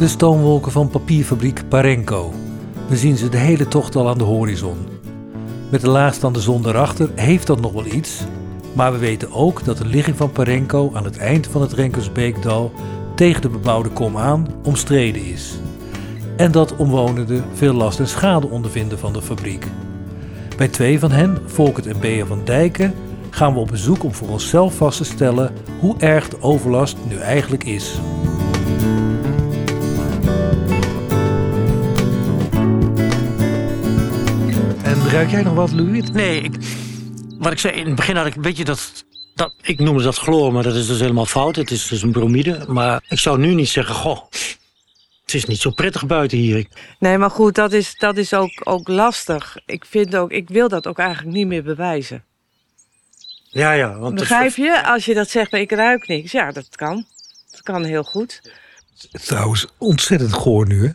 De stoomwolken van papierfabriek Parenco. We zien ze de hele tocht al aan de horizon. Met de laagstaande zon daarachter heeft dat nog wel iets. Maar we weten ook dat de ligging van Parenco aan het eind van het Renkersbeekdal tegen de bebouwde kom aan omstreden is. En dat omwonenden veel last en schade ondervinden van de fabriek. Bij twee van hen, Volkert en Bea van Dijken, gaan we op bezoek om voor onszelf vast te stellen hoe erg de overlast nu eigenlijk is. Ruik jij nog wat, Louis? Nee, ik, wat ik zei, in het begin had ik, weet je, dat, dat, ik noemde dat chloor, maar dat is dus helemaal fout. Het is dus een bromide. Maar ik zou nu niet zeggen, goh, het is niet zo prettig buiten hier. Nee, maar goed, dat is, dat is ook, ook lastig. Ik, vind ook, ik wil dat ook eigenlijk niet meer bewijzen. Ja, ja. Want Begrijp je? Als je dat zegt, maar ik ruik niks. Ja, dat kan. Dat kan heel goed. Trouwens, ontzettend goor nu, hè?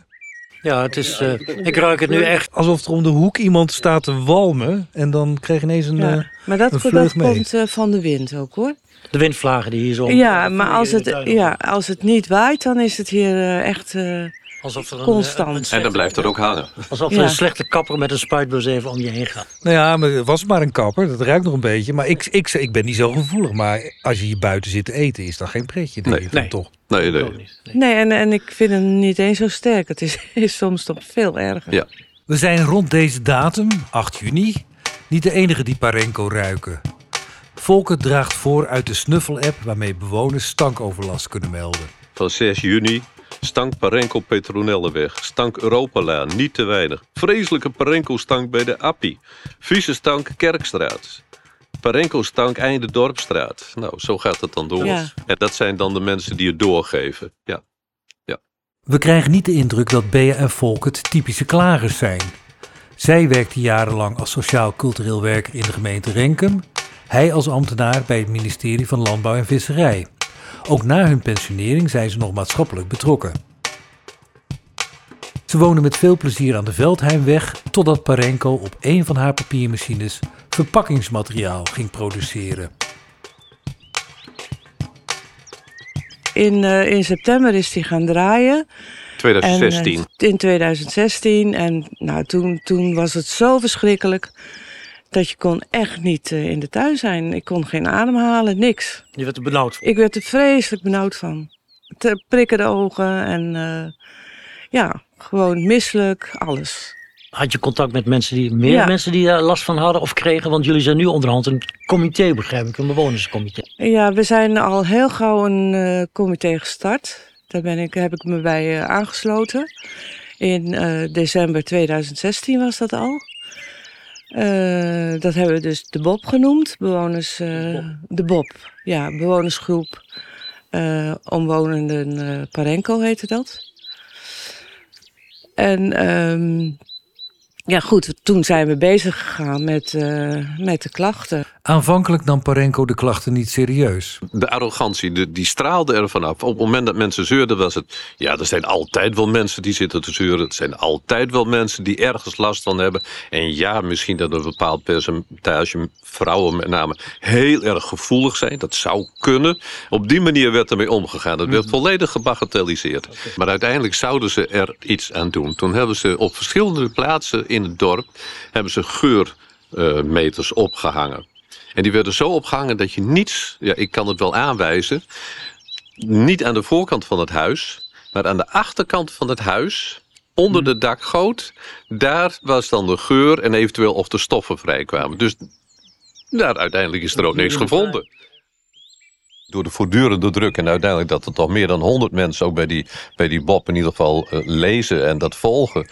Ja, het is, uh, ik ruik het nu echt. Alsof er om de hoek iemand staat te walmen en dan kreeg je ineens een. Ja. Uh, maar dat, dat komt uh, van de wind ook hoor. De windvlagen die hier zo. Ja, maar als het, ja, als het niet waait, dan is het hier echt. Alsof er een, constant. en dan blijft het ook hangen. Alsof er ja. een slechte kapper met een spuitbus even om je heen gaat. Nou ja, maar het was maar een kapper. Dat ruikt nog een beetje. Maar ik, ik, ik ben niet zo gevoelig. Maar als je hier buiten zit te eten, is dat geen pretje. Denk nee, nee. toch? Nee, nee. Nee, nee en, en ik vind hem niet eens zo sterk. Het is, is soms toch veel erger. Ja. We zijn rond deze datum, 8 juni, niet de enige die Parenco ruiken. Volker draagt voor uit de snuffel-app waarmee bewoners stankoverlast kunnen melden. Van 6 juni stank Parenco Petronelleweg, stank Europalaan, niet te weinig. Vreselijke Parenco-stank bij de Appie. Vieze stank Kerkstraat. Parenco-stank einde Dorpstraat. Nou, zo gaat het dan door. Ja. En dat zijn dan de mensen die het doorgeven. Ja. ja. We krijgen niet de indruk dat Bea en Volkert typische klagers zijn. Zij werkte jarenlang als sociaal-cultureel werker in de gemeente Renkum. Hij als ambtenaar bij het ministerie van Landbouw en Visserij. Ook na hun pensionering zijn ze nog maatschappelijk betrokken. Ze wonen met veel plezier aan de Veldheimweg totdat Parenco op een van haar papiermachines verpakkingsmateriaal ging produceren. In, uh, in september is die gaan draaien. 2016. En, uh, in 2016. En nou, toen, toen was het zo verschrikkelijk dat je kon echt niet uh, in de tuin zijn. Ik kon geen adem halen, niks. Je werd er benauwd van? Ik werd er vreselijk benauwd van. Te prikken de ogen en uh, ja, gewoon misselijk, alles. Had je contact met mensen die, meer ja. mensen die daar last van hadden of kregen? Want jullie zijn nu onderhand een comité, begrijp ik, een bewonerscomité. Ja, we zijn al heel gauw een uh, comité gestart. Daar ben ik, heb ik me bij aangesloten. In december 2016 was dat al. Uh, dat hebben we dus de Bob genoemd. Bewoners, uh, de, Bob. de Bob. Ja, bewonersgroep uh, omwonenden Parenco heette dat. En um, ja, goed, toen zijn we bezig gegaan met, met de klachten. Aanvankelijk nam Parenco de klachten niet serieus. De arrogantie, de, die straalde er vanaf. Op het moment dat mensen zeurden was het... Ja, er zijn altijd wel mensen die zitten te zeuren. Het zijn altijd wel mensen die ergens last van hebben. En ja, misschien dat een bepaald percentage vrouwen met name... heel erg gevoelig zijn. Dat zou kunnen. Op die manier werd ermee omgegaan. Het werd mm. volledig gebagatelliseerd. Okay. Maar uiteindelijk zouden ze er iets aan doen. Toen hebben ze op verschillende plaatsen in het dorp... hebben ze geurmeters opgehangen. En die werden zo opgehangen dat je niets, ja, ik kan het wel aanwijzen, niet aan de voorkant van het huis, maar aan de achterkant van het huis, onder de dakgoot, daar was dan de geur en eventueel of de stoffen vrijkwamen. Dus daar uiteindelijk is er ook niks gevonden. Door de voortdurende druk en uiteindelijk dat er toch meer dan 100 mensen ook bij die, bij die Bob in ieder geval uh, lezen en dat volgen,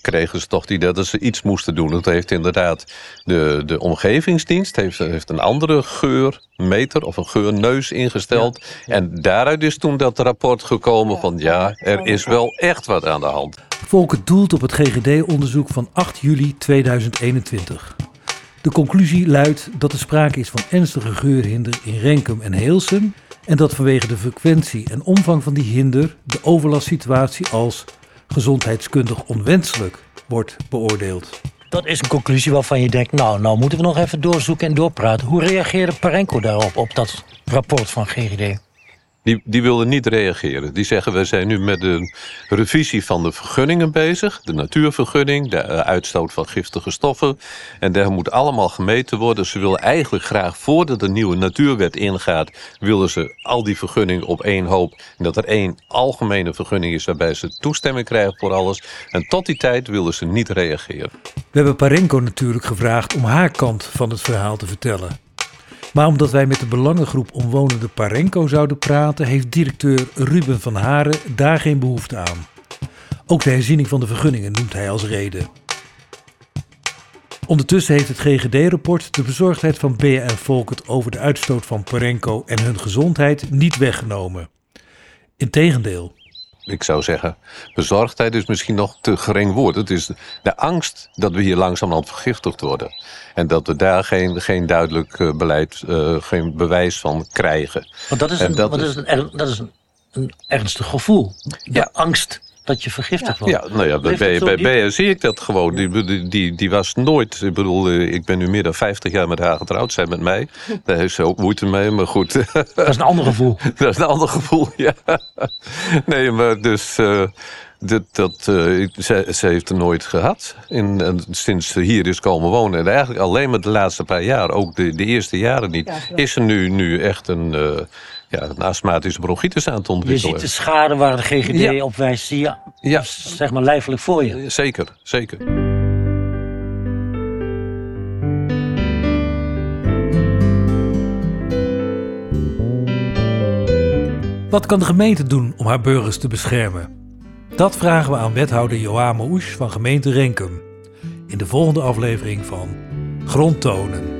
kregen ze toch die dat ze iets moesten doen. Dat heeft inderdaad de, de omgevingsdienst heeft, heeft een andere geurmeter of een geurneus ingesteld. Ja. En daaruit is toen dat rapport gekomen van ja, er is wel echt wat aan de hand. Volker doelt op het GGD-onderzoek van 8 juli 2021. De conclusie luidt dat er sprake is van ernstige geurhinder in Renkum en Heelsum en dat vanwege de frequentie en omvang van die hinder de overlastsituatie als gezondheidskundig onwenselijk wordt beoordeeld. Dat is een conclusie waarvan je denkt, nou, nou moeten we nog even doorzoeken en doorpraten. Hoe reageerde Parenco daarop, op dat rapport van GGD? Die, die willen niet reageren. Die zeggen, we zijn nu met een revisie van de vergunningen bezig. De natuurvergunning, de eh, uitstoot van giftige stoffen. En daar moet allemaal gemeten worden. Ze willen eigenlijk graag, voordat de nieuwe natuurwet ingaat... willen ze al die vergunningen op één hoop. En dat er één algemene vergunning is waarbij ze toestemming krijgen voor alles. En tot die tijd willen ze niet reageren. We hebben Parenko natuurlijk gevraagd om haar kant van het verhaal te vertellen. Maar omdat wij met de belangengroep omwonende Parenko zouden praten, heeft directeur Ruben van Haren daar geen behoefte aan. Ook de herziening van de vergunningen noemt hij als reden. Ondertussen heeft het GGD-rapport de bezorgdheid van BN Volkert over de uitstoot van Parenko en hun gezondheid niet weggenomen. Integendeel. Ik zou zeggen, bezorgdheid is misschien nog te gering woord. Het is de angst dat we hier langzamerhand vergiftigd worden. En dat we daar geen, geen duidelijk eh, beleid, uh, geen bewijs van krijgen. Want dat is een, dat, is, een, dat is een, een ernstig gevoel. De ja. angst dat je vergiftigd wordt. Ja, nou ja, bij, bij, bij zie ik dat gewoon. Die, die, die was nooit... Ik bedoel, eh, ik ben nu meer dan 50 jaar met haar getrouwd. Zij met mij. Daar heeft ze ook moeite mee, maar goed. Dat is een ander gevoel. dat is een ander gevoel, ja. Nee, maar dus... Uh, dat, dat, uh, ze, ze, heeft er nooit gehad. In, sinds ze hier is komen wonen. En eigenlijk alleen maar de laatste paar jaar. Ook de, de eerste jaren niet. is er nu, nu echt een... Ja, een astmatische bronchitis aan te ontwikkelen. Je ziet de schade waar de GGD ja. op wijst, zie je ja. zeg maar lijfelijk voor je. Zeker, zeker. Wat kan de gemeente doen om haar burgers te beschermen? Dat vragen we aan wethouder Joame Oesch van gemeente Renkum. In de volgende aflevering van Grondtonen.